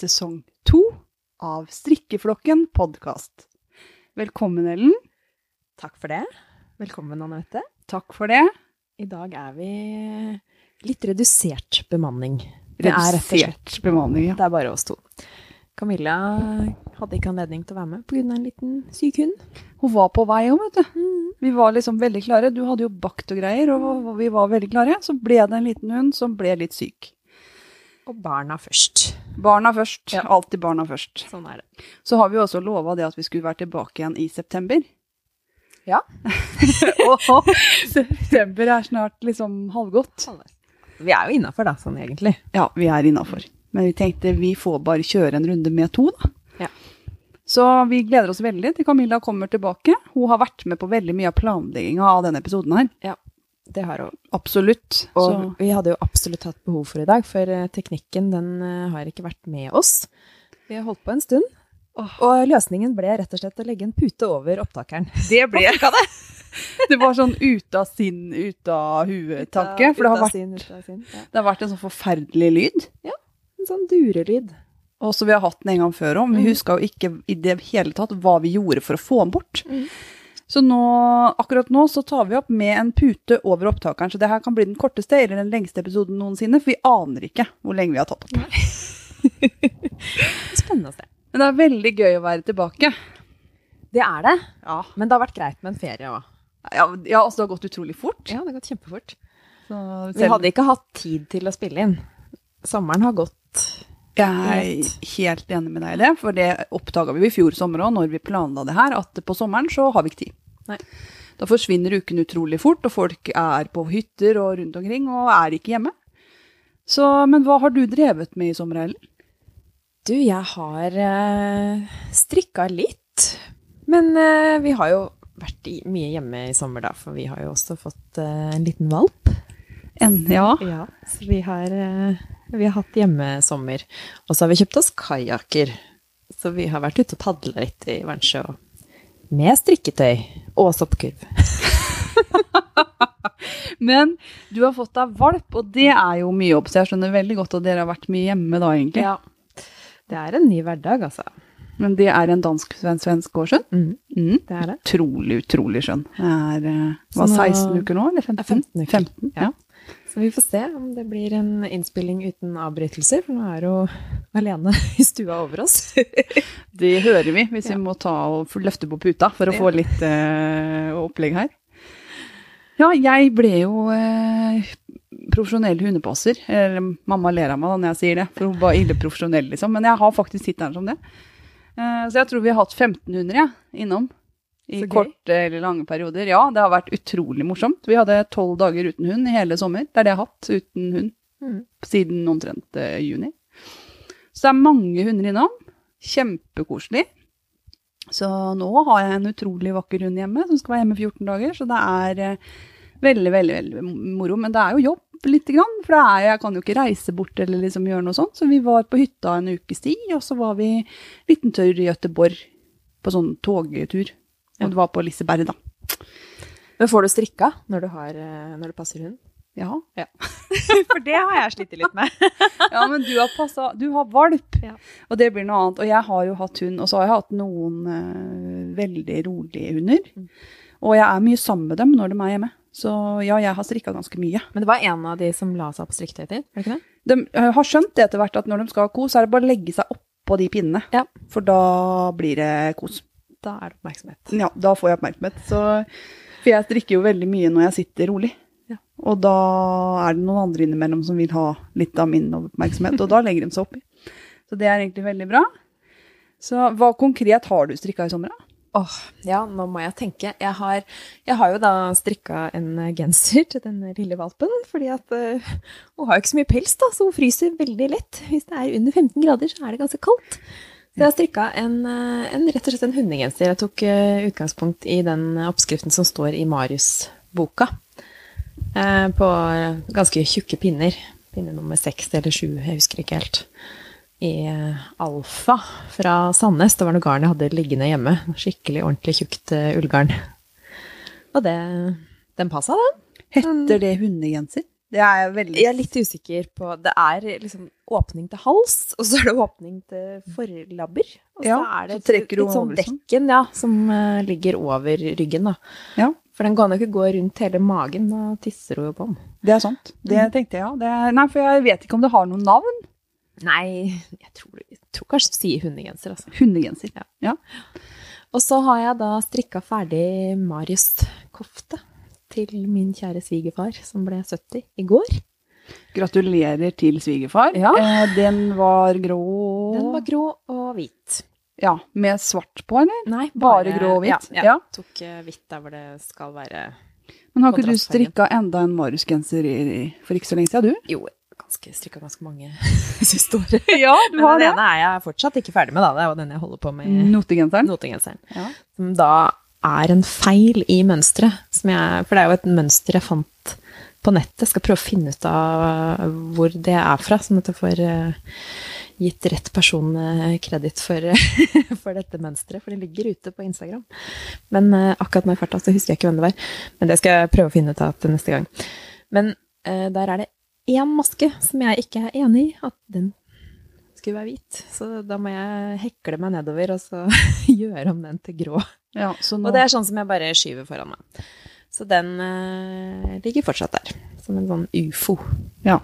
Sesong to av Strikkeflokken podkast. Velkommen, Ellen. Takk for det. Velkommen, Anette. Takk for det. I dag er vi litt redusert bemanning. Det er Redusert bemanning, ja. Det er bare oss to. Camilla hadde ikke anledning til å være med pga. en liten syk hund. Hun var på vei òg, vet du. Vi var liksom veldig klare. Du hadde jo bakt og greier, og vi var veldig klare. Så ble det en liten hund som ble litt syk. Og barna først. Barna først. Ja. Alltid barna først. Sånn er det. Så har vi også lova det at vi skulle være tilbake igjen i september. Ja. og september er snart liksom halvgått. Vi er jo innafor, da, sånn egentlig. Ja, vi er innafor. Men vi tenkte vi får bare kjøre en runde med to, da. Ja. Så vi gleder oss veldig til Camilla kommer tilbake. Hun har vært med på veldig mye av planlegginga av denne episoden her. Det har hun. Absolutt. Og Så vi hadde jo absolutt hatt behov for i dag, for eh, teknikken den eh, har ikke vært med oss. Vi har holdt på en stund. Og løsningen ble rett og slett å legge en pute over opptakeren. det ble Det det var sånn ut av sinn, ut av huet-tanke. For det har, vært, Sin, sin, ja. det har vært en sånn forferdelig lyd. En sånn durelyd. Og så vi har hatt den en gang før òg, men vi Mm. huska jo ikke i det hele tatt hva vi gjorde for å få den bort. Mm. Så nå, akkurat nå så tar vi opp med en pute over opptakeren, så det her kan bli den korteste eller den lengste episoden noensinne, for vi aner ikke hvor lenge vi har tatt opp. Spennende å se. Men det er veldig gøy å være tilbake. Det er det. Ja, Men det har vært greit med en ferie òg. ja, ja altså det har gått utrolig fort. Ja, det har gått kjempefort. Så Vi hadde ikke hatt tid til å spille inn. Sommeren har gått Jeg er helt enig med deg i det, for det oppdaga vi i fjor sommer òg, når vi planla det her, at på sommeren så har vi ikke tid. Nei. Da forsvinner ukene utrolig fort, og folk er på hytter og rundt omkring og er ikke hjemme. Så, men hva har du drevet med i sommer, Ellen? Du, jeg har uh, strikka litt. Men eh, vi har jo vært i, mye hjemme i sommer, da, for vi har jo også fått eh, en liten valp. En, ja. Ja, så vi har, eh, vi har hatt hjemmesommer. Og så har vi kjøpt oss kajakker. Så vi har vært ute og padla litt i Vansjø. og- Med strikketøy og soppkurv. Men du har fått deg valp, og det er jo mye jobb, så jeg skjønner veldig godt at dere har vært mye hjemme da, egentlig. Ja. Det er en ny hverdag, altså. Men det er en dansk-svensk gårdskjønn? Mm, Mm. det er det. Utrolig, utrolig skjønn. Det er eh, hva, 16 uker nå, eller 15? Er 15 uker. 15, ja. Ja. Så vi får se om det blir en innspilling uten avbrytelser, for nå er hun alene i stua over oss. Det hører vi, hvis Ja. vi må ta og løfte på puta for å få litt uh, opplegg her. Ja, jeg ble jo uh, profesjonell hundepasser. Eller mamma ler av meg da når jeg sier det, for hun var ille profesjonell, liksom. Men jeg har faktisk tittelen som det. Uh, så jeg tror vi har hatt 1500 ja, innom. I korte eller lange perioder. Ja, det har vært utrolig morsomt. Vi hadde tolv dager uten hund i hele sommer. Det er det jeg har hatt uten hund Mm. siden omtrent eh, juni. Så det er mange hunder innom. Kjempekoselig. Så nå har jeg en utrolig vakker hund hjemme som skal være hjemme 14 dager. Så det er eh, veldig, veldig veldig moro. Men det er jo jobb lite grann. For er, jeg kan jo ikke reise bort eller liksom gjøre noe sånt. Så vi var på hytta en ukes tid, og så var vi en liten tur i Göteborg på sånn togtur. Ja. Og det var på Liseberg, da. Men får du strikka når du, har, eh, når du passer hund? Ja. For det har jeg slitt litt med. Ja, men du har passa Du har valp, Ja. og det blir noe annet. Og jeg har jo hatt hund, og så har jeg hatt noen uh, veldig rolige hunder. Mm. Og jeg er mye sammen med dem når de er hjemme. Så ja, jeg har strikka ganske mye. Men det var en av de som la seg på strikketøy til, var det ikke det? De uh, har skjønt det etter hvert at når de skal ha kos, så er det bare å legge seg oppå de pinnene. Ja. For da blir det kos. Da er det oppmerksomhet. Ja, da får jeg oppmerksomhet. Så, for jeg strikker jo veldig mye når jeg sitter rolig. Ja. Og da er det noen andre innimellom som vil ha litt av min oppmerksomhet, og da legger de seg oppi. Så det er egentlig veldig bra. Så hva konkret har du strikka i sommer, da? Åh, ja, nå må jeg tenke. Jeg har, jeg har jo da strikka en genser til den lille valpen, fordi at uh, hun har jo ikke så mye pels, da, så hun fryser veldig lett. Hvis det er under 15 grader, så er det ganske kaldt. Jeg har strikka en, eh, en, rett og slett en hundegenser. Jeg tok eh, utgangspunkt i den oppskriften som står i Marius-boka. Eh, på ganske tjukke pinner. Pinne nummer seks eller sju, jeg husker ikke helt. I Alfa fra Sandnes. Det var noe garn jeg hadde liggende hjemme. Skikkelig ordentlig tjukt ullgarn. Og det Den passa, den. Heter det hundegenser? Det er jeg veldig Jeg er litt usikker på Det er liksom åpning til hals, og så er det åpning til forlabber. Og så er det så trekker litt sånn liksom. dekken, ja, som uh, ligger over ryggen, da. Ja, For den kan jo ikke gå rundt hele magen, da tisser hun jo på den. det er sant. Det tenkte jeg, ja. Det er, nei, for jeg vet ikke om det har noe navn. Nei, jeg tror, jeg tror kanskje du sier hundegenser, altså. Hundegenser. Ja. Ja. Og så har jeg da strikka ferdig Marius-kofte til min kjære svigerfar, som ble 70 i går. Gratulerer til svigerfar. Ja. Eh, den var grå Den var grå og hvit. Ja, med svart på, eller? Nei, Bare grå og hvit? Ja, Ja. tok eh, hvitt der hvor det skal være Men har ikke du strikka enda en Marius-genser for ikke så lenge siden, du? Jo, ganske, strikka ganske mange siste året. Ja, du Men den ene er jeg fortsatt ikke ferdig med, da. Det er jo den jeg holder på med Notegenseren. notegenseren. Ja. Som da er en feil i mønsteret. For det er jo et mønster jeg fant på nettet. Skal prøve å finne ut av hvor det er fra, sånn at jeg får eh, gitt rett person eh, kreditt for, for dette mønsteret. For det ligger ute på Instagram. Men eh, akkurat nå i farta så husker jeg ikke hvem det var. Men det skal jeg prøve å finne ut av til neste gang. Men eh, der er det én maske som jeg ikke er enig i at den skulle være hvit. Så da må jeg hekle meg nedover og så gjøre om den til grå. Ja, så nå, Og det er sånn som jeg bare skyver foran meg. Så den uh, ligger fortsatt der, som en sånn ufo. ja.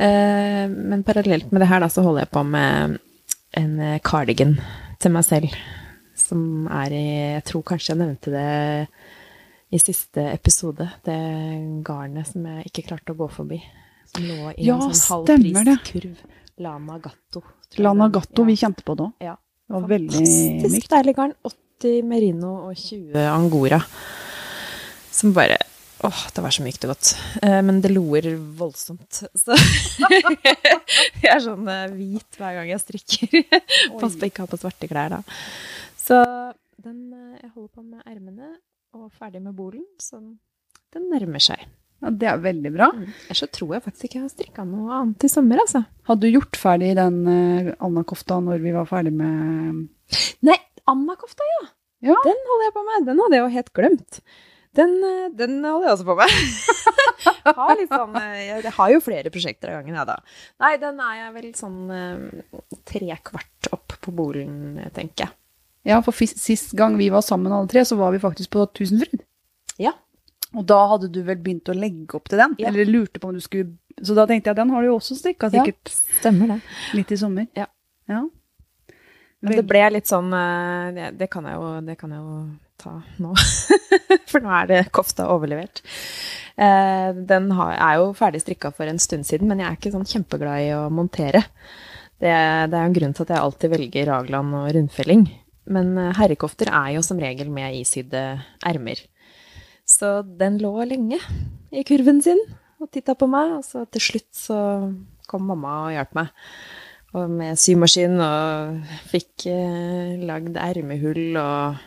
Eh, men parallelt med det her da, så holder jeg på med en eh, cardigan til meg selv, som er i Jeg tror kanskje jeg nevnte det i siste episode. Det garnet som jeg ikke klarte å gå forbi. Som lå i Ja, en sånn halvpriskurv. Lana Gatto. Lana Gatto, ja. vi kjente på det òg. Ja. Det var veldig Fantastisk mykt. deilig garn. 80 merino og 20 angora. Som bare Åh, det var så mykt og godt. Eh, men det loer voldsomt. Så jeg er sånn eh, hvit hver gang jeg strikker. Pass på ikke å ha på svarte klær, da. Så den eh, Jeg holder på med ermene og ferdig med bolen, så den nærmer seg. Ja, det er veldig bra. Mm. Ellers så tror jeg faktisk ikke jeg har strikka noe annet i sommer, altså. Hadde du gjort ferdig den uh, Anna-kofta når vi var ferdig med Nei, Anna-kofta, ja. Ja. Den holder jeg på med. Den hadde jeg jo helt glemt. Den, eh, den holder jeg også på med. har eh, jeg har jo flere prosjekter av gangen, jeg, da. Nei, den er jeg vel sånn eh, tre kvart opp på bolen, tenker jeg. Ja, for sist gang vi var sammen alle tre, så var vi faktisk på Tusenfryd. Ja. Og da hadde du vel begynt å legge opp til den? Ja. Eller lurte på om du skulle Så da tenkte jeg den har du jo også strikka sikkert Stemmer det. litt i sommer. Ja. ja. Men det ble litt sånn eh, det, det, kan jeg jo, det kan jeg jo ta nå. For nå er det kofta overlevert. Eh, den har, er jo ferdig strikka for en stund siden, men jeg er ikke sånn kjempeglad i å montere. Det, det er jo en grunn til at jeg alltid velger raglan og rundfelling. Men eh, herrekofter er jo som regel med isydde ermer. Så den lå lenge i kurven sin og titta på meg, og så til slutt så kom mamma og hjalp meg. Og med symaskin og fikk eh, lagd ermehull og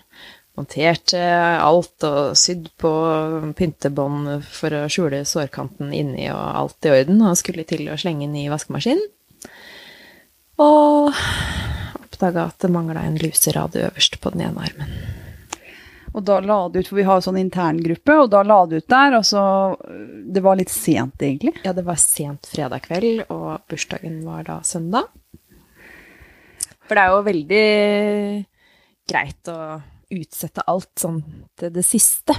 monterte alt og sydd på pyntebånd for å skjule sårkanten inni og alt i orden. Og skulle til å slenge den i vaskemaskinen. Og oppdaga at det mangla en luserad øverst på den ene armen. Og da la du ut, for vi har sånn interngruppe, og da la du ut der, og så Det var litt sent, egentlig. Ja, det var sent fredag kveld, og bursdagen var da søndag. For det er jo veldig greit å utsette alt sånn til det siste.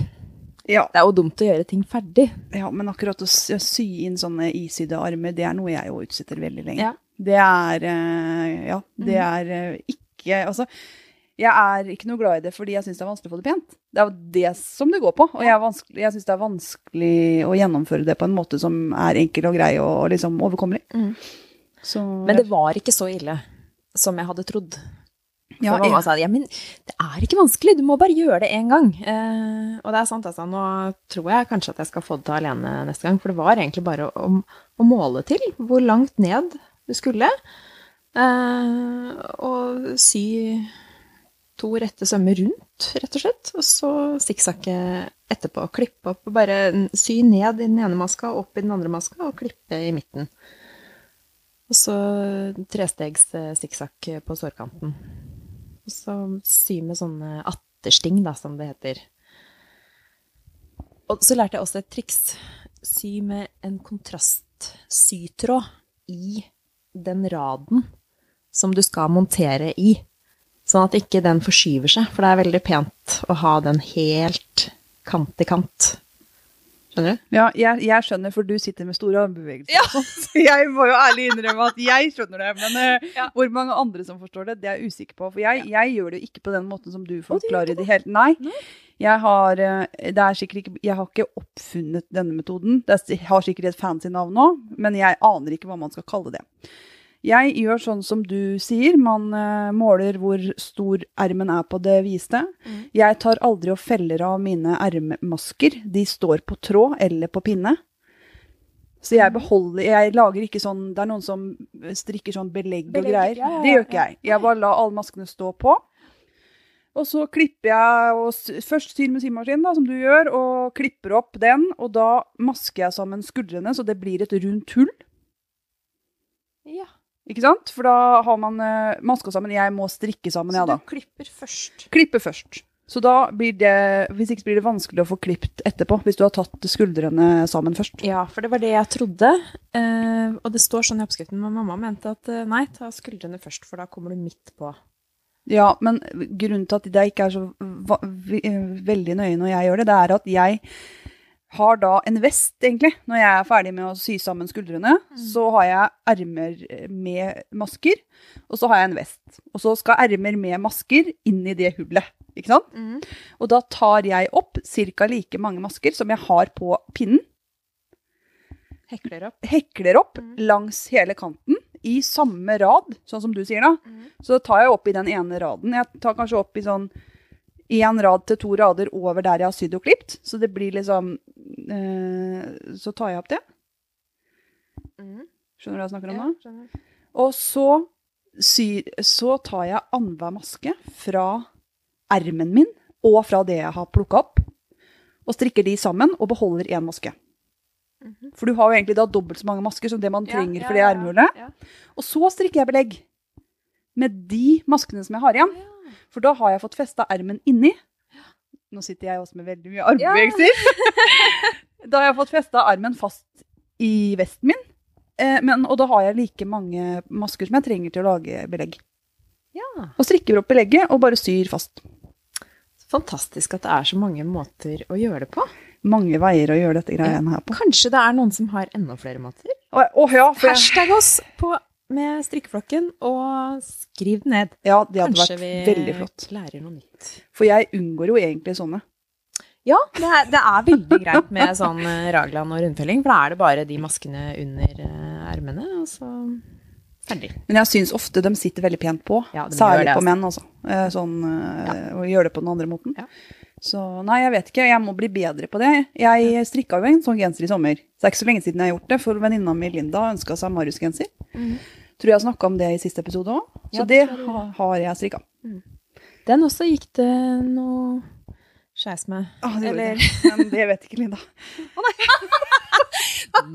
Ja. Det er jo dumt å gjøre ting ferdig. ja, men akkurat å sy inn sånne isydde armer, det er noe jeg jo utsetter veldig lenge. Ja. Det er eh, Ja, det er eh, ikke Altså, jeg er ikke noe glad i det fordi jeg syns det er vanskelig å få det pent. Det er jo det som det går på. Og jeg, jeg syns det er vanskelig å gjennomføre det på en måte som er enkel og grei og, og liksom overkommelig. Mm. Så Men det var ikke så ille som jeg hadde trodd. ja, jeg... mamma sa ja, men det er ikke vanskelig, du må bare gjøre det én gang. Eh, og det er sant, altså. Nå tror jeg kanskje at jeg skal få det til alene neste gang, for det var egentlig bare å, å måle til hvor langt ned du skulle. Eh, og sy to rette sømmer rundt, rett og slett. Og så sikksakke etterpå. Klippe opp. og Bare sy ned i den ene maska, opp i den andre maska, og klippe i midten. Og så trestegs eh, sikksakk på sårkanten. Og så sy med sånne attersting, da, som det heter. Og så lærte jeg også et triks sy med en kontrastsytråd i den raden som du skal montere i. Sånn at ikke den forskyver seg, for det er veldig pent å ha den helt kant i kant. Skjønner du? Ja, jeg, jeg skjønner, for du sitter med store armbevegelser. Ja. Så jeg må jo ærlig innrømme at jeg skjønner det. Men uh, Ja. hvor mange andre som forstår det, det er jeg usikker på. For jeg, jeg gjør det jo ikke på den måten som du forklarer det helt. Nei. Nei. Jeg har, eh, ikke, jeg har ikke oppfunnet denne metoden. Det har sikkert et fancy navn nå, men jeg aner ikke hva man skal kalle det. Jeg gjør sånn som du sier. Man uh, måler hvor stor ermen er på det viste. Mm. Jeg tar aldri og feller av mine ermemasker. De står på tråd eller på pinne. Så jeg beholder Jeg lager ikke sånn Det er noen som strikker sånn belegg, Belegg, og greier. ja, ja, Det gjør ikke jeg. Jeg bare lar alle maskene stå på. Og så klipper jeg og først syr med symaskin, da, som du gjør, og klipper opp den. Og da masker jeg sammen skuldrene, så det blir et rundt hull. Ja. Ikke sant? For da har man uh, maska sammen. Jeg må strikke sammen, jeg, da. du klipper først. Klipper først. Så da blir det Hvis ikke blir det vanskelig å få klipt etterpå, hvis du har tatt skuldrene sammen først. Ja, for det var det jeg trodde. Uh, og det står sånn i oppskriften, men mamma mente at uh, nei, ta skuldrene først, for da kommer du midt på. Ja, men grunnen til at det ikke er så eh, veldig nøye når jeg gjør det, det er at jeg har da en vest, egentlig. Når jeg er ferdig med å sy sammen skuldrene, så har jeg ermer med masker, og så har jeg en vest. Og så skal ermer med masker inn i det hullet, ikke sant? Og da tar jeg opp ca. like mange masker som jeg har på pinnen, Hekler opp. hekler opp Mm. langs hele kanten i samme rad, sånn som du sier da. Så tar jeg opp i den ene raden. Jeg tar kanskje opp i sånn én rad til to rader over der jeg har sydd og klipt. Så det blir liksom eh, Så tar jeg opp det. Skjønner du hva jeg snakker om Ja, nå? Ja, Og så, sy, så tar jeg annenhver maske fra ermen min og fra det jeg har plukka opp, og strikker de sammen og beholder én maske. For du har jo egentlig da dobbelt så mange masker som det man trenger for det ermehullet. Ja. Og så strikker jeg belegg med de maskene som jeg har igjen. For da har jeg fått festa ermen inni. Nå sitter jeg også med veldig mye armbevegelser. da har jeg fått festa armen fast i vesten min. Eh, men, og da har jeg like mange masker som jeg trenger til å lage belegg. ja. Og strikker opp belegget og bare syr fast. Fantastisk at det er så mange måter å gjøre det på. Mange veier å gjøre dette greiene her på. Kanskje det er noen som har enda flere måter? Å å, ja, jeg, Hashtag oss på, med strikkeflokken, og skriv den ned. ja, det hadde Kanskje vært veldig flott. Kanskje vi lærer noe nytt. For jeg unngår jo egentlig sånne. Ja, det er, det er veldig greit med sånn eh, raglan og rundfelling, for da er det bare de maskene under eh, ermene, og så ferdig. Men jeg syns ofte de sitter veldig pent på. Ja, de Særlig gjør på altså. menn, altså. Eh, Sånn, ja. Å gjøre det på den andre måten. Ja. Så nei, jeg vet ikke. Jeg må bli bedre på det. Jeg strikka jo en sånn genser i sommer. Så det er ikke så lenge siden jeg har gjort det, for venninna mi Linda ønska seg Marius-genser. Tror jeg snakka om det i siste episode òg. Så. Ja, det det har jeg strikka. Den også gikk det noe skeis med. Ah, det Eller- det. Men det vet ikke Linda.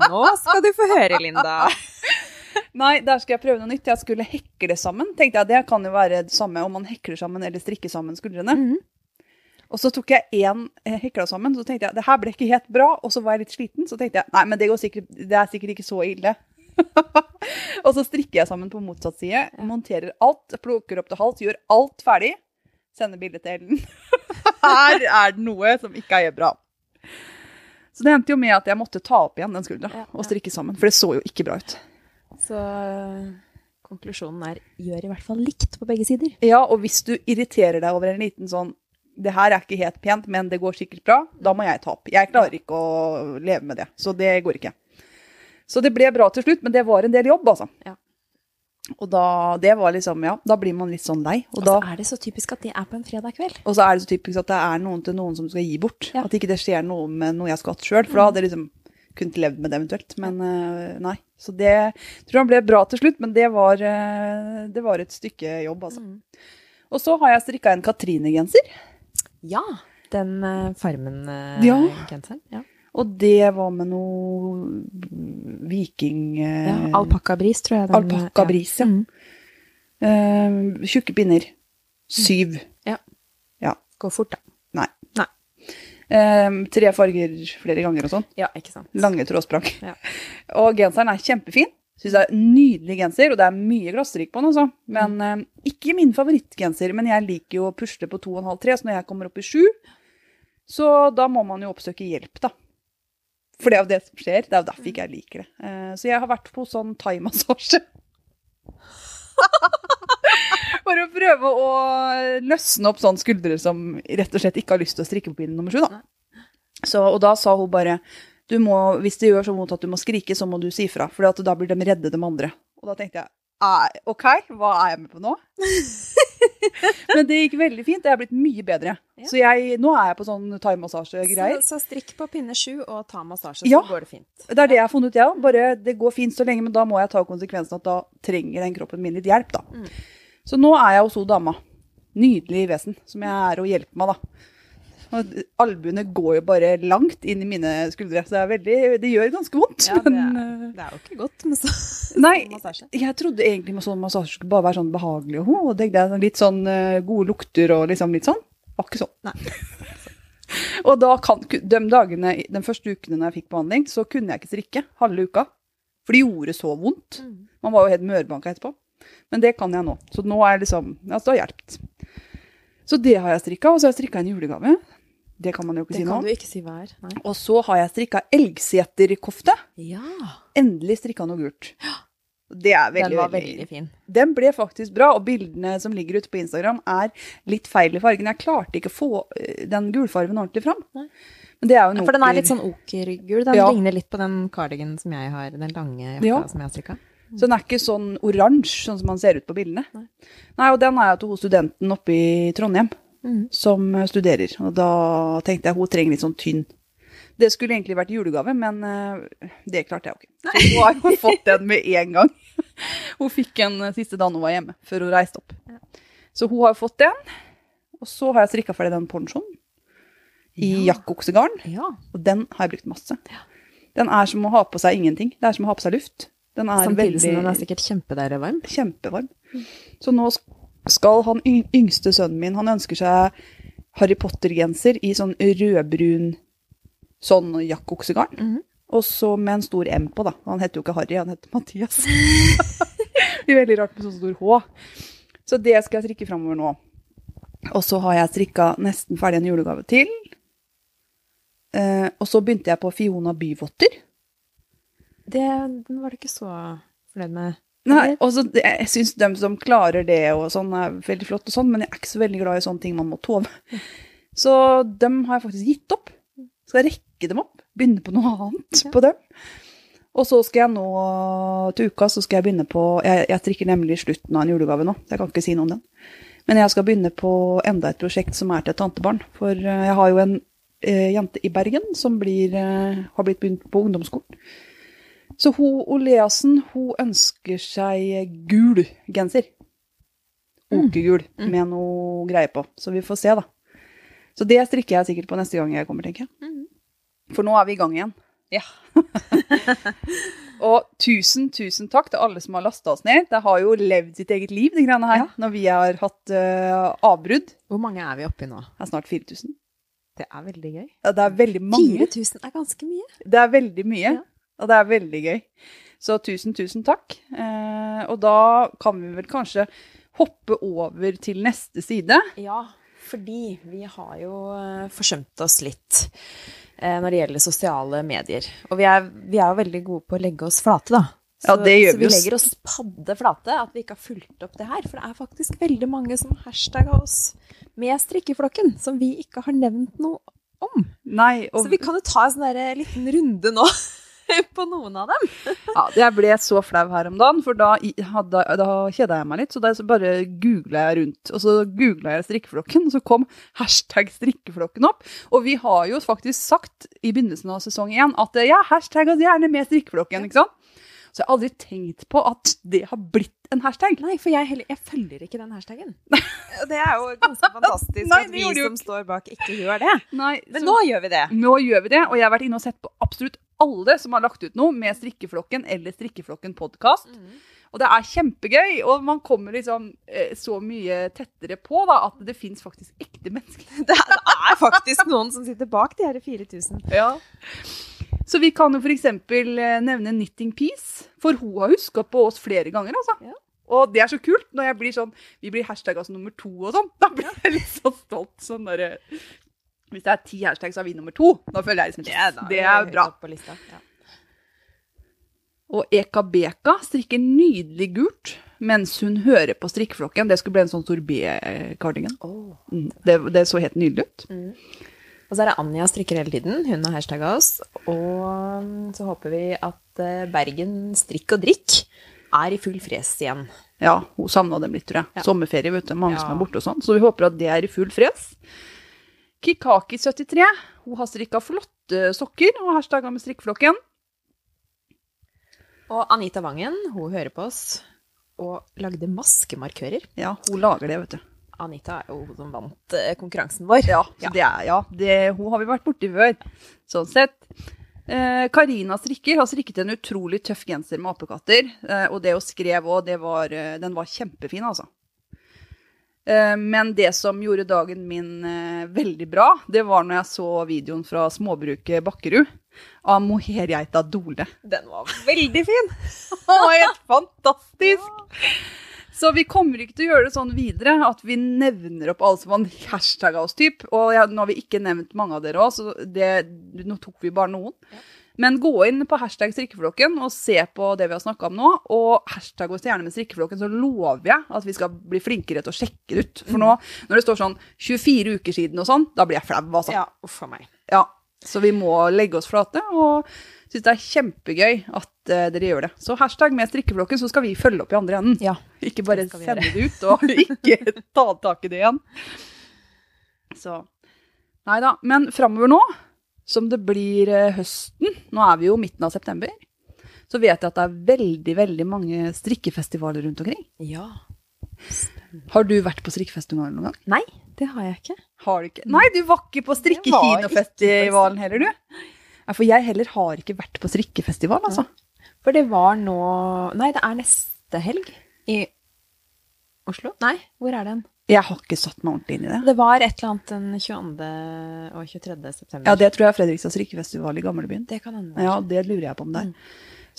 Nå skal du få høre, Linda. Nei, der skal jeg prøve noe nytt. Jeg skulle hekle sammen. Tenkte jeg, Det kan jo være det samme om man hekler sammen eller strikker sammen skuldrene. Mhm. Og så tok jeg én hekla sammen, så tenkte jeg det her ble ikke helt bra. Og så var jeg litt sliten, så tenkte jeg nei, men det, går sikkert, det er sikkert ikke så ille. og så strikker jeg sammen på motsatt side, monterer alt, plukker opp til hals, gjør alt ferdig. Sender bilde til Ellen. her er det noe som ikke er bra. Så det endte jo med at jeg måtte ta opp igjen den skuldra Ja, og strikke sammen. For det så jo ikke bra ut. Så eh, konklusjonen er gjør i hvert fall likt på begge sider. Ja, og hvis du irriterer deg over en liten sånn det her er ikke helt pent, men det går sikkert bra, da må jeg ta opp. Jeg klarer ikke å leve med det, så det går ikke. Så det ble bra til slutt, men det var en del jobb, altså. Ja. Og da, det var liksom, ja, da blir man litt sånn lei. Og, Og da, så er det så typisk at det er på en fredag kveld. og så er det så typisk at det er noen til noen som skal gi bort. Ja. At ikke det skjer noe med noe jeg skulle hatt sjøl, for da hadde jeg liksom kunnet levd med det eventuelt. Men uh, nei. Så det tror jeg ble bra til slutt, men det var, uh, det var et stykke jobb, altså. Og så har jeg strikka en Katrine-genser. Ja. Den uh, Farmen-genseren. ja. Og det var med noe viking... eh, ja. Alpakkabris, tror jeg. Alpakkabris, ja. Mm. eh, tjukke pinner. Syv. Ja. Ja. Går fort, da. Nei. Nei. Eh, tre farger flere ganger og sånn. Ja, ikke sant. Lange trådsprang. Ja. Og genseren er kjempefin. Syns det er en nydelig genser, og det er mye glassrik på den. Også. Men eh, ikke min favorittgenser. Men jeg liker jo å pusle på 2,5-3, så når jeg kommer opp i 7, så da må man jo oppsøke hjelp, da. For det er jo det som skjer. Det er jo derfor ikke jeg liker det. Eh, så jeg har vært på sånn thaimassasje. For å prøve å løsne opp sånne skuldre som rett og slett ikke har lyst til å strikke på pinne nummer sju. Da. Så, og da sa hun bare må, hvis det gjør så vondt at du må skrike, så må du si fra. For da blir de redde, de andre. Og da tenkte jeg «Ei, OK, hva er jeg med på nå? Men det gikk veldig fint. Det er blitt mye bedre. Ja. Så jeg, nå er jeg på sånn thaimassasjegreier. Så, så strikk på pinne sju og ta massasje, Ja. så går det fint. Det er det jeg har funnet ut, jeg òg. Bare det går fint så lenge, men da må jeg ta konsekvensen at da trenger den kroppen min litt hjelp, da. Mm. Så nå er jeg hos hun dama. Nydelig vesen som jeg er og hjelper meg, da. Og Albuene går jo bare langt inn i mine skuldre, så det, veldig, det gjør ganske vondt. Ja, det, men, er, eh, det er jo ikke godt med så, Nei, sånn massasje. jeg trodde egentlig med sånn massasje skulle bare være sånn behagelig og ho, og litt sånn eh, gode lukter og liksom litt sånn. Var ikke sånn. Nei. og da kan, de dagene, den første ukene når jeg fikk behandling, så kunne jeg ikke strikke halve uka. For det gjorde så vondt. Mm. Man var jo helt mørbanka etterpå. Men det kan jeg nå. Så nå er liksom, altså det har hjulpet. Så det har jeg strikka, og så har jeg strikka en julegave. Det kan man jo ikke Det si noe kan du ikke si hva er. Nei. Og så har jeg strikka elgseterkofte. Ja, Endelig strikka noe gult. Det er veldig, den var veldig veldig fin. Den ble faktisk bra, og bildene som ligger ute på Instagram er litt feil i fargen. Jeg klarte ikke å få eh, den gulfargen ordentlig fram. Nei. Det Ja, for den er litt sånn okergul. Den Ja. ligner litt på den cardigan som jeg har, den lange jakka Ja. som jeg har strikka. Så den er ikke sånn oransje, sånn som man ser ut på bildene. Nei. Nei, og den er jo til hos studenten oppe i Trondheim Mhm. som eh, studerer. Og da tenkte jeg hun trenger litt sånn tynn. Det skulle egentlig vært julegave, men eh, det klarte jeg jo ikke. Så hun har jo fått den med en gang. Hun fikk en eh, siste dagen hun var hjemme, før hun reiste opp. Så hun har jo fått den. Og så har jeg strikka ferdig den ponchoen i Ja. jakkoksegarn. Ja. Og den har jeg brukt masse. Den er som å ha på seg ingenting. Det er som å ha på seg luft. Den er Samtidig som den er sikkert kjempedeilig varm. kjempevarm. Så nå skal han yngste sønnen min, han ønsker seg Harry Potter-genser i sånn rødbrun sånn jakkoksegarn. Mm -hmm. Og så med en stor M på, da. Han heter jo ikke Harry, han heter Mathias. det blir veldig rart med så stor H. Så det skal jeg strikke framover nå. Og så har jeg strikka nesten ferdig en julegave til. Eh, og så begynte jeg på Fiona Byvotter. Det, den var du ikke så fornøyd med? Nei, også, og jeg syns de som klarer det og sånn, er veldig flott og sånn, men jeg er ikke så veldig glad i sånne ting man må tove. Så dem har jeg faktisk gitt opp. Skal rekke dem opp. Begynne på noe annet Ja. på dem. Og så skal jeg nå til uka så skal jeg begynne på Jeg, jeg strikker nemlig slutten av en julegave nå, så jeg kan ikke si noe om den. Men jeg skal begynne på enda et prosjekt som er til et tantebarn. For eh, jeg har jo en eh, jente i Bergen som blir, eh, har blitt begynt på ungdomsskolen. Så hun, Oleassen hun ønsker seg gul genser. Okegul Mm. med noe greier på. Så vi får se, da. Så det strikker jeg sikkert på neste gang jeg kommer, tenker jeg. Mhm. For nå er vi i gang igjen. Ja. Og tusen, tusen takk til alle som har lasta oss ned. Det har jo levd sitt eget liv, de greiene her, Ja. når vi har hatt uh, avbrudd. Hvor mange er vi oppi nå? Det er snart 4000. Det er veldig gøy. Ja, Det er veldig mange. 4000 er ganske mye. Det er veldig mye, Ja. Og det er veldig gøy. Så tusen, tusen takk. Eh, og da kan vi vel kanskje hoppe over til neste side. Ja, fordi vi har jo eh, forsømt oss litt eh, når det gjelder sosiale medier. Og vi er, vi er jo veldig gode på å legge oss flate, da. Ja, det gjør så vi vi legger oss padde flate, at vi ikke har fulgt opp det her. For det er faktisk veldig mange som hashtagga oss med strikkeflokken, som vi ikke har nevnt noe om. Nei, og Så vi kan jo ta en sånn liten runde nå på noen av dem. ja, jeg ble så flau her om dagen, for da, hadde, da kjeda jeg meg litt. Så da bare googla jeg rundt, og så googla jeg strikkeflokken, og så kom hashtag strikkeflokken opp. Og vi har jo faktisk sagt i begynnelsen av sesong én at ja, hashtag oss gjerne med strikkeflokken, ikke sant? Så jeg har aldri tenkt på at det har blitt en hashtag. Nei, for jeg, heller, jeg følger ikke den hashtagen. Det er jo ganske fantastisk Nei, at vi som står bak, ikke gjør det. Nei, Men så- nå gjør vi det. Nå gjør vi det, og jeg har vært inne og sett på absolutt alle som har lagt ut noe med Strikkeflokken eller Strikkeflokken podkast. Og det er kjempegøy, og man kommer liksom eh, så mye tettere på da, at det fins faktisk ekte mennesker. Det er, det er faktisk noen som sitter bak de her 4000. Ja. Så vi kan jo f.eks. nevne Knitting Peace, for hun har huska på oss flere ganger. altså. Ja. Og det er så kult når jeg blir sånn, vi blir hashtagga som nummer to og sånn. Da blir jeg litt så stolt. sånn der, Hvis det er ti hashtags, så er vi nummer to. Da føler jeg liksom, yes, det er bra. På lista. Ja. Og Eka Beka strikker nydelig gult mens hun hører på strikkeflokken. Det skulle bli en sånn sorbet-kardigan. Oh. det, det så helt nydelig ut. Og så er det Anja strikker hele tiden. Hun har hashtagga oss. Og så håper vi at eh, Bergen strikk og drikk er i full fres igjen. Ja, hun savna dem litt, tror jeg. Ja. Sommerferie, vet du. Mange Ja. som er borte og sånn. Så vi håper at det er i full fres. Kikaki73, hun har strikka flotte sokker og hashtagga med strikkeflokken. Og Anita Wangen, hun hører på oss og lagde maskemarkører. Ja, hun lager det, vet du. Anita er jo hun som vant eh, konkurransen vår. Ja, ja. det er, ja det, hun har vi vært borti før. Sånn sett. Eh, Karina strikker har strikket en utrolig tøff genser med apekatter. Eh, og det hun skrev òg, eh, den var kjempefin, altså. Eh, men det som gjorde dagen min eh, veldig bra, det var når jeg så videoen fra småbruket Bakkerud av mohairgeita Dole. Den var veldig fin! Den var helt fantastisk! Så vi kommer ikke til å gjøre det sånn videre at vi nevner opp alle som har hashtagga oss, typ. Og nå har vi ikke nevnt mange av dere òg, så det, nå tok vi bare noen. Men gå inn på hashtag strikkeflokken og se på det vi har snakka om nå. Og hashtag oss gjerne med strikkeflokken, så lover jeg at vi skal bli flinkere til å sjekke det ut. For nå, når det står sånn 24 uker siden og sånn, da blir jeg flau, altså. Ja, uff a meg. Ja, så vi må legge oss flate, og syns det er kjempegøy at uh, dere gjør det. Så hashtag med strikkeflokken, så skal vi følge opp i andre enden. Ja. Ikke bare sende det ut, og ikke ta tak i det igjen. Så Nei da. Men framover nå, som det blir eh, høsten, nå er vi jo midten av september, så vet jeg at det er veldig, veldig mange strikkefestivaler rundt omkring. Ja. Har du vært på strikkefestival noen gang? Nei, det har jeg ikke. Har du ikke? Nei, du var ikke på strikkekinofestivalen heller, du? Nei, for jeg heller har ikke vært på strikkefestival, altså. For det var nå Nei, det er neste helg i Oslo? Nei, hvor er den? Jeg har ikke satt meg ordentlig inn i det. Det var et eller annet den 22. og 23. september. Ja, det tror jeg er Fredrikstads strikkefestival i gamlebyen. Det kan hende. Ja, det lurer jeg på om det er.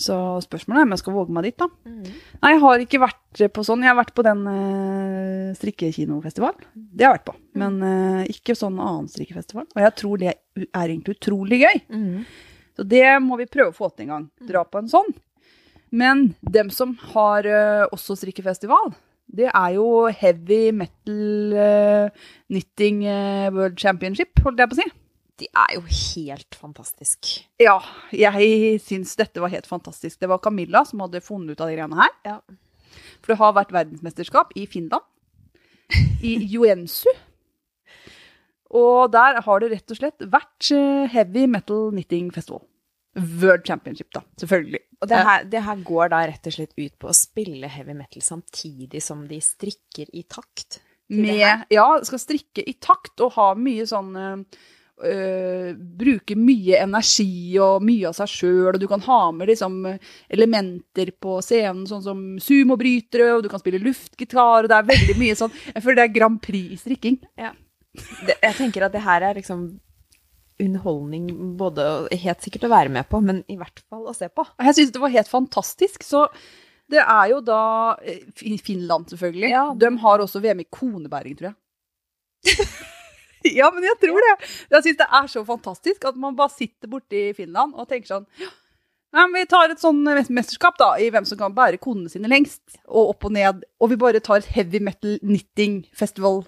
Så spørsmålet er om jeg skal våge meg dit, da. Mm. Nei, jeg har ikke vært på sånn. Jeg har vært på den uh, strikkekinofestival. Det har jeg vært på. Men uh, ikke sånn annen strikkefestival. Og jeg tror det er egentlig utrolig gøy. Mm. Så det må vi prøve å få til en gang. Dra på en sånn. Men dem som har uh, også strikkefestival, det er jo Heavy Metal uh, Knitting uh, World Championship, holdt jeg på å si. De er jo helt fantastisk. Ja, jeg syns dette var helt fantastisk. Det var Camilla som hadde funnet ut av de greiene her. Ja. For det har vært verdensmesterskap i Finland. I Joensu. Og der har det rett og slett vært eh, Heavy Metal Knitting Festival. World Championship, da. Selvfølgelig. Og det her, det her går da rett og slett ut på å spille heavy metal samtidig som de strikker i takt. med Ja, skal strikke i takt og ha mye sånn øh, Bruke mye energi og mye av seg sjøl, og du kan ha med liksom elementer på scenen, sånn som sumobrytere, og du kan spille luftgitar, og det er veldig mye sånn Jeg føler det er Grand Prix i strikking. Det, jeg tenker at det her er liksom underholdning både helt sikkert å være med på, men i hvert fall å se på. Jeg syns det var helt fantastisk. Så det er jo da eh, Finland, selvfølgelig. Ja. De har også VM i konebæring, tror jeg. ja, men jeg tror det. Jeg syns det er så fantastisk at man bare sitter borte i Finland og tenker sånn Nei, men Vi tar et sånn mesterskap da, i hvem som kan bære konene sine lengst, og opp og ned. Og vi bare tar et heavy metal knitting festival.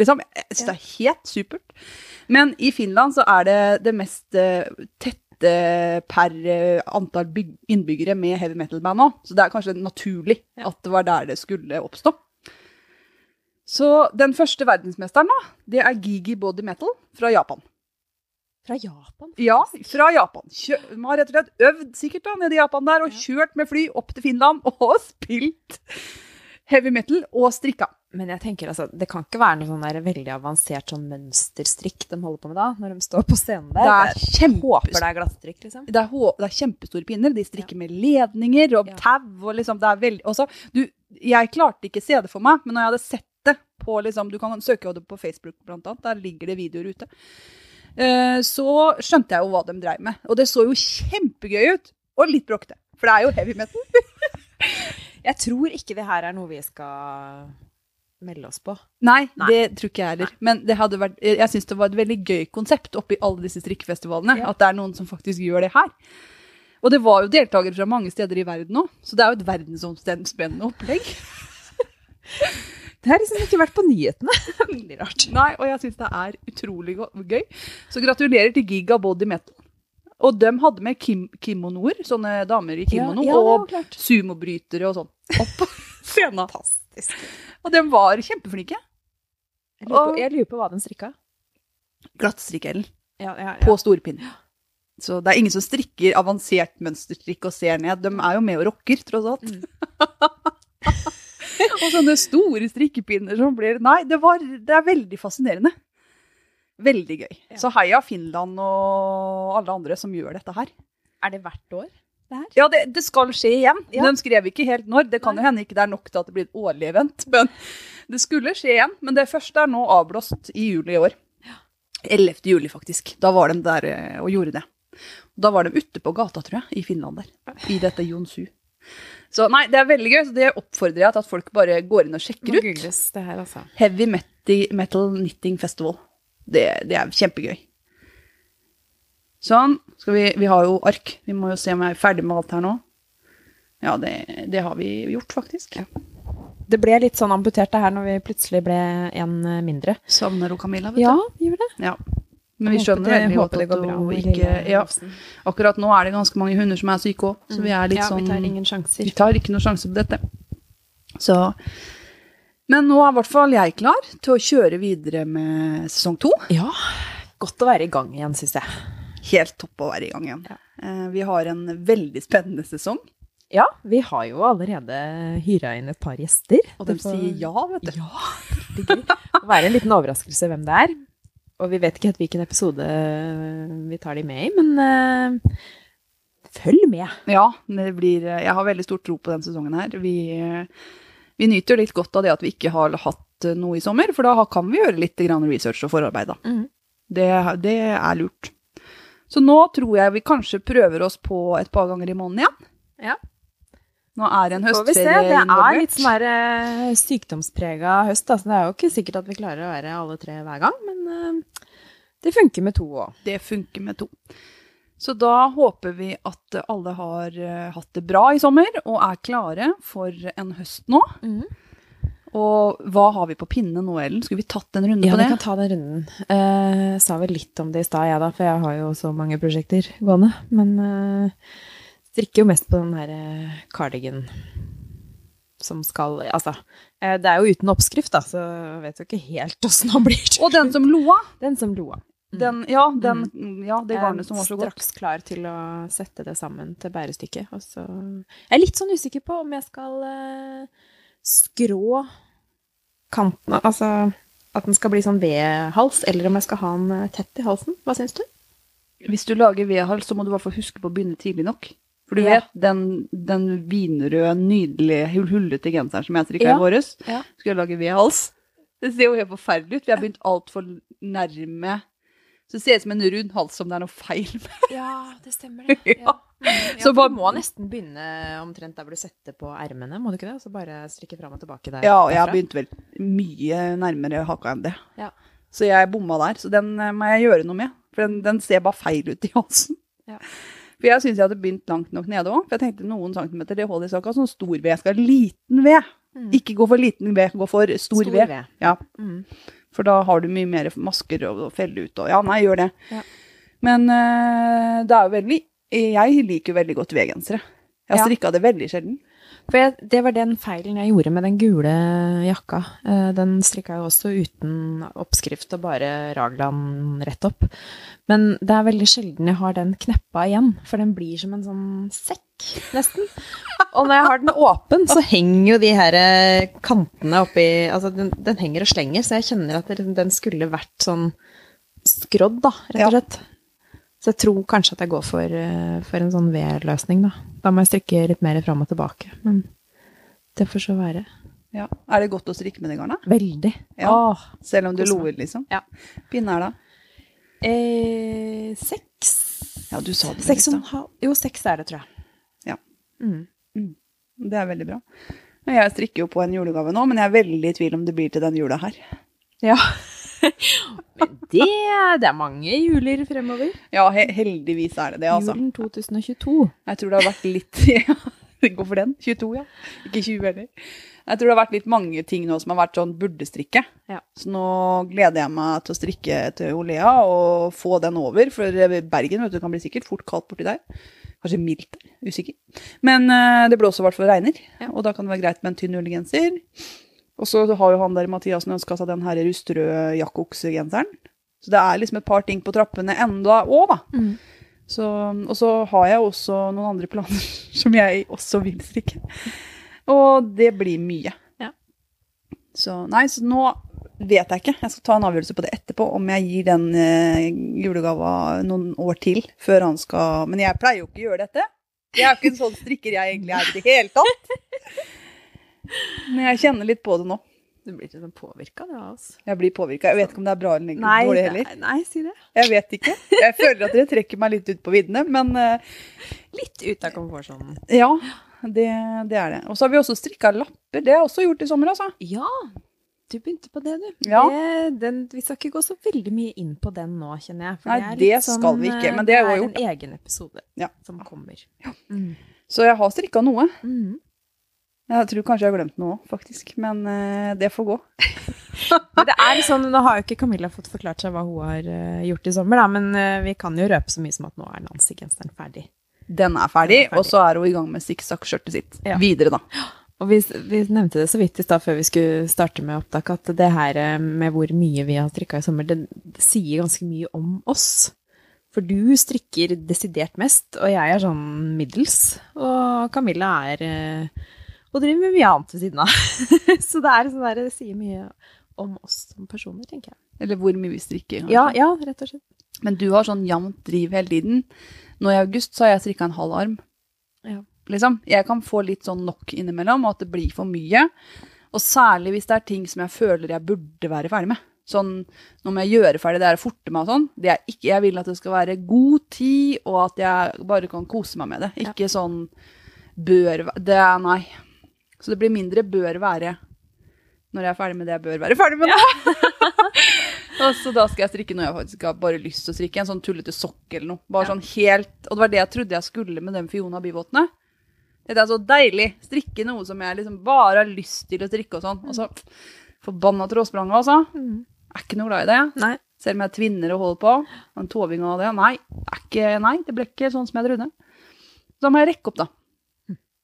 Liksom. Jeg syns det er helt supert. Men i Finland så er det det mest eh, tette per eh, antall innbyggere med heavy metal-band òg. Så det er kanskje naturlig at det var der det skulle oppstå. Så den første verdensmesteren, da, det er Gigi Body Metal fra Japan. Fra Japan? Ja, fra Japan. Kjø man har rett og slett øvd sikkert da, nede i Japan der, og kjørt med fly opp til Finland og spilt heavy metal og strikka. Men jeg tenker altså, det kan ikke være noe sånn veldig avansert sånn mønsterstrikk de holder på med da, når de står på scenen der. Det er kjempe- håper det er glattstrikk, liksom. Det er, det er kjempestore pinner. De strikker med ledninger og Ja. tau. og liksom, det er veldig... Også, du, jeg klarte ikke se det for meg, men når jeg hadde sett det på liksom, Du kan søke jo det på Facebook, blant annet. Der ligger det videoer ute. Uh, så skjønte jeg jo hva de dreiv med. Og det så jo kjempegøy ut. Og litt bråkete. For det er jo heavy metal. Jeg tror ikke det her er noe vi skal melde oss på. Nei, Nei. det tror ikke jeg heller. Men vært, jeg syns det var et veldig gøy konsept oppi alle disse strikkefestivalene. Ja. At det er noen som faktisk gjør det her. Og det var jo deltakere fra mange steder i verden òg, så det er jo et verdensomspennende opplegg. Det har liksom ikke vært på nyhetene. Veldig rart. Nei, og jeg syns det er utrolig gøy. Så gratulerer til Giga Body Metal. Og de hadde med kim kimonoer, sånne damer i kimono, ja, ja, og sumobrytere og sånn, opp på scenen. Fantastisk. Og de var kjempeflinke. Jeg lurer, på, jeg lurer på hva de strikka. Ja, ja, på storpinn. Så det er ingen som strikker avansert mønsterstrikk og ser ned. De er jo med og rocker, tross alt. og sånne store strikkepinner som blir Nei, det, var, det er veldig fascinerende. Veldig gøy. Ja. Så heia Finland og alle andre som gjør dette her. Er det hvert år? Det her? Ja, det, det skal skje igjen. Ja. De skrev ikke helt når. Det kan Nei. jo hende ikke det er nok til at det blir et årlig event. Men det skulle skje igjen. Men det første er nå avblåst i juli i år. 11. juli, faktisk. Da var de der eh, og gjorde det. Da var de ute på gata, tror jeg, i Finland der. I dette Jonsu. Så nei, det er veldig gøy. Så det oppfordrer jeg til at folk bare går inn og sjekker ut. googles det her, altså. Heavy metal Knitting Festival. Det, det er kjempegøy. Sånn. Vi, vi har jo ark. Vi må jo se om jeg er ferdig med alt her nå. Ja, det, det har vi gjort, faktisk. Det ble litt sånn amputert det her når vi plutselig ble en mindre. Savner hun Camilla, vet du. Ja, gjør det. Ja. Men vi skjønner det- veldig godt at hun ikke ja, Akkurat nå er det ganske mange hunder som er syke òg, så vi er litt ja, sånn vi tar ingen sjanser. Vi tar ikke noen sjanse på dette. Så Men nå er i hvert fall jeg klar til å kjøre videre med sesong to. Ja, godt å være i gang igjen, syns jeg. Helt topp å være i gang igjen. Ja. Eh, Vi har en veldig spennende sesong, Ja, vi har jo allerede hyra inn et par gjester. og de får- sier ja, vet du. Ja, Det gøy. Må være en liten overraskelse hvem det er. Og vi vet ikke helt hvilken episode vi tar de med i, men uh, følg med. Ja, det blir, eh, jeg har veldig stor tro på den sesongen her. Vi, eh, vi nyter litt godt av det at vi ikke har hatt eh, noe i sommer, for da kan vi gjøre litt research og forarbeid. Mhm. Det, det er lurt. Så nå tror jeg vi kanskje prøver oss på et par ganger i måneden igjen. Ja. Nå er en høstferie Det er involvert. litt sånn her eh, sykdomsprega høst, så det er jo ikke sikkert at vi klarer å være alle tre hver gang, men eh, det funker med to òg. Det funker med to. Så da håper vi at alle har eh, hatt det bra i sommer og er klare for en høst nå. Og hva har vi på pinne nå, Ellen? Skulle vi tatt en runde Ja, på vi kan ta den runden. Eh, sa vel litt om det i stad, jeg da, for jeg har jo så mange prosjekter gående. Men eh, strikker jo mest på den her eh, cardigan som skal Altså, det er jo uten oppskrift, da, så jeg vet jo ikke helt åssen han blir. Og den som loa. Den som loa. Den, ja, den, ja, det er garnet som var så godt. Straks klar til å sette det sammen til bærestykket. Så Jeg er litt sånn usikker på om jeg skal eh, skrå kantene Altså at den skal bli sånn V-hals, eller om jeg skal ha den eh, tett i halsen. Hva syns du? Hvis du lager V-hals, så må du i hvert fall huske på å begynne tidlig nok. For du Ja. vet, den, den vinrøde, nydelige, hull- hullete genseren som jeg strikka Ja. i våres, Ja. skulle jeg lage V-hals. Det ser jo helt forferdelig ut. Vi har begynt altfor nærme. Så det ser ut som en rund hals som det er noe feil med. Ja, det stemmer det. Ja. Ja, Så bare- du må nesten begynne omtrent der hvor du setter på ermene, må du ikke det? Og så bare strikke fram og tilbake der. Ja, og jeg har begynt vel mye nærmere haka enn det. Ja. Så jeg bomma der. Så den eh, må jeg gjøre noe med. For den, den ser bare feil ut i halsen. Ja. For jeg syns jeg hadde begynt langt nok nede òg. For jeg tenkte noen centimeter, det holder i saka. Sånn stor ved. Jeg skal ha liten ved. Mm. Ikke gå for liten ved, gå for stor, Stor ved. ved. Ja. Mm. For da har du mye mer masker og felle ut og Ja, nei, gjør det. Ja. Men uh, det er jo veldig Jeg liker veldig godt V-gensere. Jeg har Ja. strikka det veldig sjelden. For jeg, det var den feilen jeg gjorde med den gule jakka. Eh, Den strikka jeg også uten oppskrift og bare raglan rett opp. Men det er veldig sjelden jeg har den kneppa igjen, for den blir som en sånn sekk, nesten. Og når jeg har den åpen, så henger jo de her eh, kantene oppi Altså, den, den henger og slenger, så jeg kjenner at den skulle vært sånn skrådd, da, rett og slett. Så jeg tror kanskje at jeg går for, eh, for en sånn V-løsning, da. Da må jeg strikke litt mer fram og tilbake. Men det får så være. Ja. Er det godt å strikke med det garnet? Veldig. Ja. Åh. Selv om du loer, liksom? Ja. Pinne er da? Eh, seks Ja, du sa det Seks litt, en halv Jo, seks er det, tror jeg. Ja. Mm. Det er veldig bra. Jeg strikker jo på en julegave nå, men jeg er veldig i tvil om det blir til den jula her. Ja. Men det, det er mange juler fremover. Ja, he heldigvis er det det, altså. Julen 2022. Jeg tror det har vært litt ja, Gå for den. 22, ja. Ikke 20 heller. Jeg tror det har vært litt mange ting nå som har vært sånn burde strikke. Ja. Så nå gleder jeg meg til å strikke til Olea og få den over. For Bergen vet du, kan bli sikkert fort kaldt borti der. Kanskje mildt der. Usikker. Men uh, det blåser i hvert fall regner, Ja. og da kan det være greit med en tynn ullgenser. Og så har jo han der Mathiasen ønska seg den her rustrøde jakkoksegenseren. Så det er liksom et par ting på trappene enda òg, da. Mm. Så, og så har jeg også noen andre planer som jeg også vil strikke. Og det blir mye. Ja. Så nei, så nå vet jeg ikke. Jeg skal ta en avgjørelse på det etterpå, om jeg gir den eh, julegava noen år til før han skal Men jeg pleier jo ikke å gjøre dette. Jeg er jo ikke en sånn strikker jeg egentlig er i det hele tatt. Men jeg kjenner litt på det nå. Du blir ikke sånn påvirka av oss. Jeg blir påvirka. Jeg vet ikke om det er bra eller dårlig heller. Nei, nei, si det. Jeg vet ikke. Jeg føler at dere trekker meg litt ut på viddene, men uh, Litt ut av komfortsonen. Ja, det, det er det. Og så har vi også strikka lapper. Det har jeg også gjort i sommer, altså. Ja, du begynte på det, du. Ja. Det, den, vi skal ikke gå så veldig mye inn på den nå, kjenner jeg. for Nei, er det skal skal vi ikke, eh, men det jeg er en egen episode Ja. som kommer. Ja. Mm. Så jeg har strikka noe. Mm. Jeg tror kanskje jeg har glemt noe òg, faktisk. Men uh, det får gå. Det er sånn, Nå har jo ikke Camilla fått forklart seg hva hun har uh, gjort i sommer, da, men uh, vi kan jo røpe så mye som at nå er Nancy-genseren ferdig. Den er ferdig, Den er ferdig. og så er hun i gang med sikksakk-skjørtet sitt. Ja. Videre, da. Og vi, vi nevnte det så vidt i stad før vi skulle starte med opptak, at det her med hvor mye vi har strikka i sommer, det, det sier ganske mye om oss. For du strikker desidert mest, og jeg er sånn middels. Og Camilla er Og driver med mye annet ved siden av. så det sånn der, det sier mye om oss som personer, tenker jeg. Eller hvor mye vi strikker. Ja, ja, rett og slett. Men du har sånn jevnt driv hele tiden. Nå i august så har jeg strikka en halv arm. Ja. Liksom. Jeg kan få litt sånn nok innimellom, og at det blir for mye. Og særlig hvis det er ting som jeg føler jeg burde være ferdig med. Sånn, nå må jeg gjøre ferdig det her og forte meg og sånn. Det ikke, jeg vil at det skal være god tid, og at jeg bare kan kose meg med det. Ja. Ikke sånn bør Det er nei. Så det blir mindre bør være når jeg er ferdig med det jeg bør være ferdig med Ja. Og så da skal jeg strikke noe jeg faktisk har bare lyst til å strikke. En sånn tullete sokk eller noe. Bare Ja. sånn helt Og det var det jeg trodde jeg skulle med den Fiona Byvåtene. Det er så deilig. Strikke noe som jeg liksom bare har lyst til å strikke og sånn. Og så forbanna trådspranget, altså. Mm. Er ikke noe glad i det. Nei. Selv om jeg tvinner og holder på. En toving av det. Nei, ikke, nei, det ble ikke sånn som jeg trodde. Da må jeg rekke opp, da.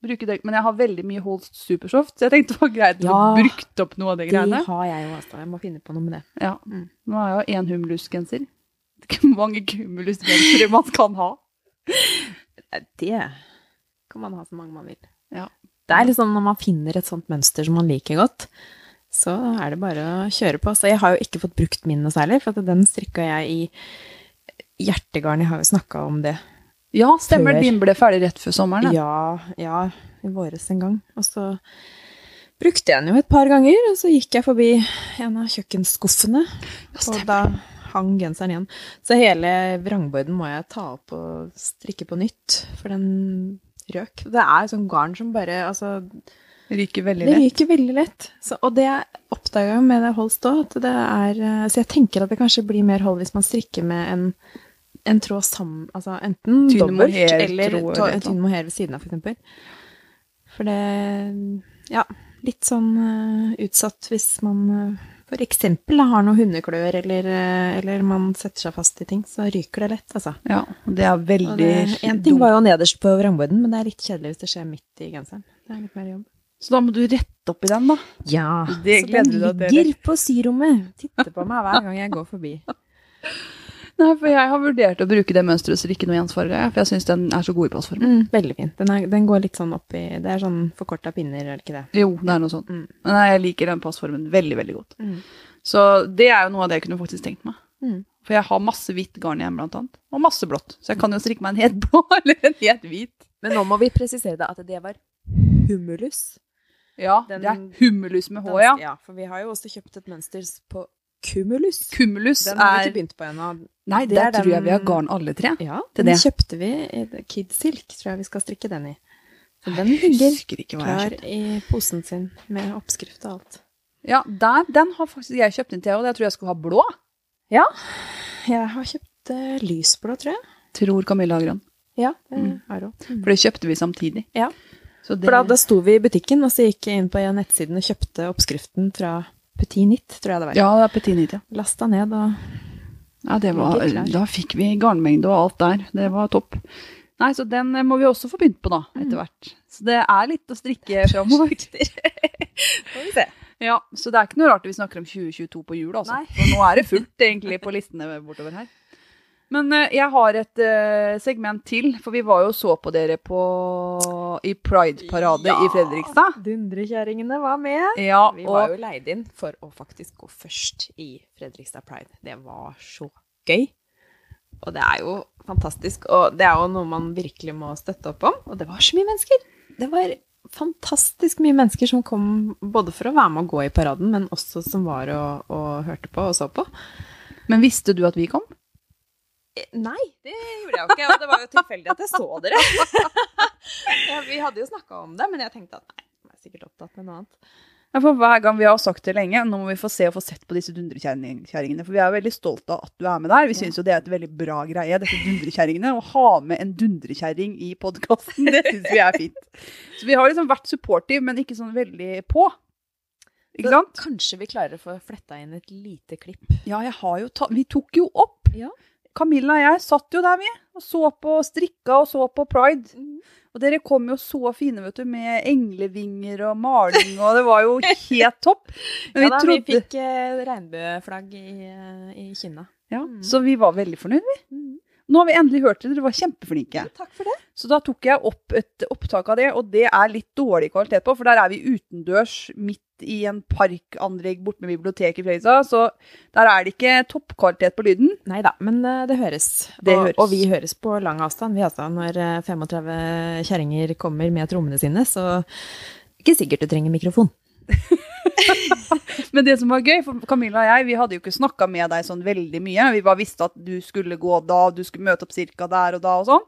Bruke det. Men jeg har veldig mye Holst Supersoft, så jeg tenkte det var greit å Ja. få brukt opp noe av de Det greiene. har jeg jo også. Jeg må finne på noe med det. Ja. Mm. Nå har jeg jo én Humulus-genser. Det er ikke mange Humulus-gensere man kan ha. Det kan man ha så mange man vil. Ja. Det er liksom når man finner et sånt mønster som man liker godt, så er det bare å kjøre på. Så jeg har jo ikke fått brukt min noe særlig, for at den strikka jeg i hjertegarn. Jeg har jo snakka om det. Ja, stemmer. Før. Din ble ferdig rett før sommeren. Ja. Ja, ja, i våres en gang. Og så brukte jeg den jo et par ganger, og så gikk jeg forbi en av kjøkkenskuffene, og da hang genseren igjen. Så hele vrangborden må jeg ta opp og strikke på nytt, for den røk. Det er sånn garn som bare Altså, Ryker veldig lett. det ryker veldig lett. Så, og det oppdaga jeg med det Holst òg, at det er eh, Så jeg tenker at det kanskje blir mer hold hvis man strikker med en, en tråd sammen Altså enten Tynn dobbelt eller en tynn mohair ved siden av, for eksempel. For det Ja, litt sånn uh, utsatt hvis man uh, for eksempel har noen hundeklør, eller, eh, eller man setter seg fast i ting, så ryker det lett, altså. Ja, det er veldig det, en ting var jo nederst på vrangborden, men det er litt kjedelig hvis det skjer midt i genseren. Det er litt mer jobb. Så da må du rette opp i den, da. Ja, Det så den ligger på syrommet. Titter på meg hver gang jeg går forbi. Nei, for jeg har vurdert å bruke det mønsteret så det ikke er noe ensfarge, for jeg syns den er så god i passform. Mm, veldig fin. Den, er, den går litt sånn opp i Det er sånn forkorta pinner, er det ikke det? Jo, det er noe sånt. Mm. Men nei, jeg liker den passformen veldig, veldig godt. Mm. Så det er jo noe av det jeg kunne faktisk tenkt meg. Mm. For jeg har masse hvitt garn igjen, blant annet. Og masse blått. Så jeg kan jo strikke meg en helt blå eller en helt hvit. Men nå må vi presisere det at det var humulus. Ja, Den- det er humulus med H, ja. ja. For vi har jo også kjøpt et mønster på cumulus. Cumulus Den har vi ikke begynt på ennå. Nei, det tror jeg vi har garn alle tre. Ja, den det. kjøpte vi i Kid Silk, tror jeg vi skal strikke den i. Så den Jeg ligger jeg klar i posen sin med oppskrift og alt. Ja, der, den har faktisk jeg kjøpt inn til, og jeg tror jeg skulle ha blå. Ja, jeg har kjøpt uh, lysblå, tror jeg. Tror Camilla har grønn. Ja, det Mm. har hun. For det kjøpte vi samtidig. Ja. Så det, For da, da sto vi i butikken, og så gikk jeg inn på nettsiden og kjøpte oppskriften fra Petit Nitt, tror jeg det var. ja, det er petit Nitt, ja. Lasta ned og ja det var, da fikk vi garnmengde og alt der. Det var topp. Nei, så den eh, må vi også få begynt på da, Mm. etter hvert. Så det er litt å strikke framover. Får vi se. Ja, så det er ikke noe rart vi snakker om 2022 på jul, altså. For nå er det fullt egentlig på listene bortover her. Men eh, jeg har et eh, segment til, for vi var jo og så på dere på, i Pride-parade i Fredrikstad. Dundrekjerringene var med. Ja, Vi var jo leid inn for å faktisk gå først i Fredrikstad Pride. Det var så gøy. Og det er jo fantastisk, og det er jo noe man virkelig må støtte opp om. Og det var så mye mennesker. Det var fantastisk mye mennesker som kom både for å være med og gå i paraden, men også som var og, og hørte på og så på. Men visste du at vi kom? Eh, Nei, det gjorde jeg jo ikke. Og det var jo tilfeldig at jeg så dere. ja, vi hadde jo snakka om det, men jeg tenkte at nei, jeg er sikkert opptatt med noe annet. Ja, for hver gang vi har sagt det lenge, nå må vi få se og få sett på disse dundrekjerringene. For vi er veldig stolte av at du er med der. Vi syns jo det er et veldig bra greie, disse dundrekjerringene. Å ha med en dundrekjerring i podkasten, det syns vi er fint. Så vi har liksom vært supportive, men ikke sånn veldig på. Ikke sant? Kanskje vi klarer å få fletta inn et lite klipp. Ja, jeg har jo ta Vi tok jo opp. Ja. Camilla og jeg satt jo der, vi. Og så på strikka og så på pride. Og dere kom jo så fine, vet du, med englevinger og maling, og det var jo helt topp. Men vi ja da, trodde vi fikk eh, regnbueflagg i, eh, i kinna. ja, Mm. Så vi var veldig fornøyd, vi. Nå har vi endelig hørt det, dere var kjempeflinke. Takk for det. Så da tok jeg opp et opptak av det, og det er litt dårlig kvalitet på, for der er vi utendørs midt i en parkanlegg borte med biblioteket i Fredrikstad, så der er det ikke toppkvalitet på lyden. Nei da, men eh, det høres. Det og, høres. og vi høres på lang avstand. Vi altså, når eh, 35 kjerringer kommer med trommene sine, så ikke sikkert du trenger mikrofon. Men det som var gøy, for Camilla og jeg, vi hadde jo ikke snakka med deg sånn veldig mye. Vi bare visste at du skulle gå da, du skulle møte opp cirka der og da og sånn.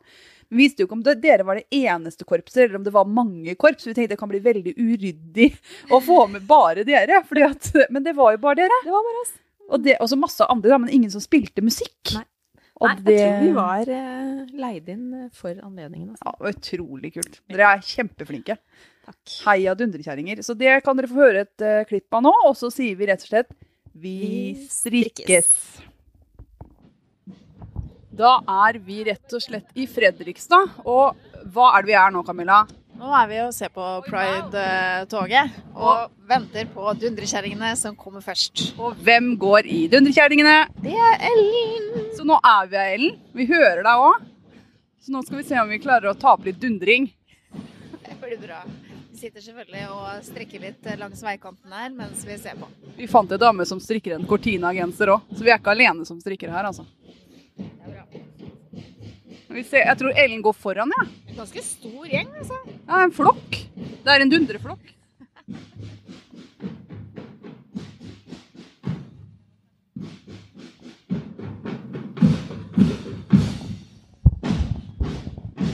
Vi visste jo ikke om det, dere var det eneste korpset, eller om det var mange korps. Vi tenkte det kan bli veldig uryddig å få med bare dere. At, men det var jo bare dere. Det var bare oss. Og det, også masse andre, da, men ingen som spilte musikk. Nei. Nei, jeg tror vi var eh, leid inn eh, for anledningen. Altså. ja, utrolig kult. Dere er kjempeflinke. Takk. Heia dundrekjerringer. Så det kan dere få høre et uh, klipp av nå, og så sier vi rett og slett Vi strikkes. Da er vi rett og slett i Fredrikstad. Og hva er det vi er nå, Camilla? Nå er vi og ser på Pride-toget og venter på dundrekjerringene som kommer først. Og hvem går i dundrekjerringene? Det er Ellen. Så nå er vi av Ellen. Vi hører deg òg. Så nå skal vi se om vi klarer å ta opp litt dundring. Det blir bra. Sitter selvfølgelig og strikker litt langs veikanten her mens vi ser på. Vi fant en dame som strikker en Cortina-genser òg, så vi er ikke alene som strikker her, altså. Vi ser, jeg tror Ellen går foran, jeg. Ja. Ganske stor gjeng, altså. Ja, en flokk. Det er en dundreflokk.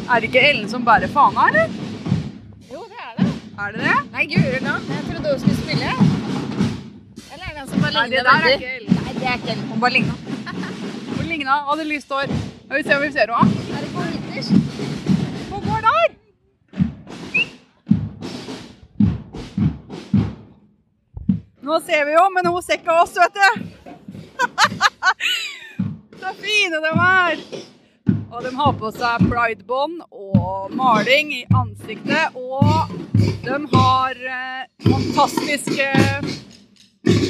Er det ikke Ellen som bærer fana, eller? Er det. Det? Nei, guri nå. Jeg trodde hun skulle spille. Eller er det den som bare Nei, det ligner er veldig? Nei, det er ikke Ellen. Hun bare ligna. Hun ligna, hadde lyst hår. Vi se om vi ser henne. Er det ikke? Hun går der! Nå ser vi jo, men hun ser ikke oss, vet du. Så fine de er. Og de har på seg pridebånd og maling i ansiktet. Og de har eh, fantastiske eh,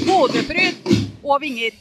hodepryd og vinger.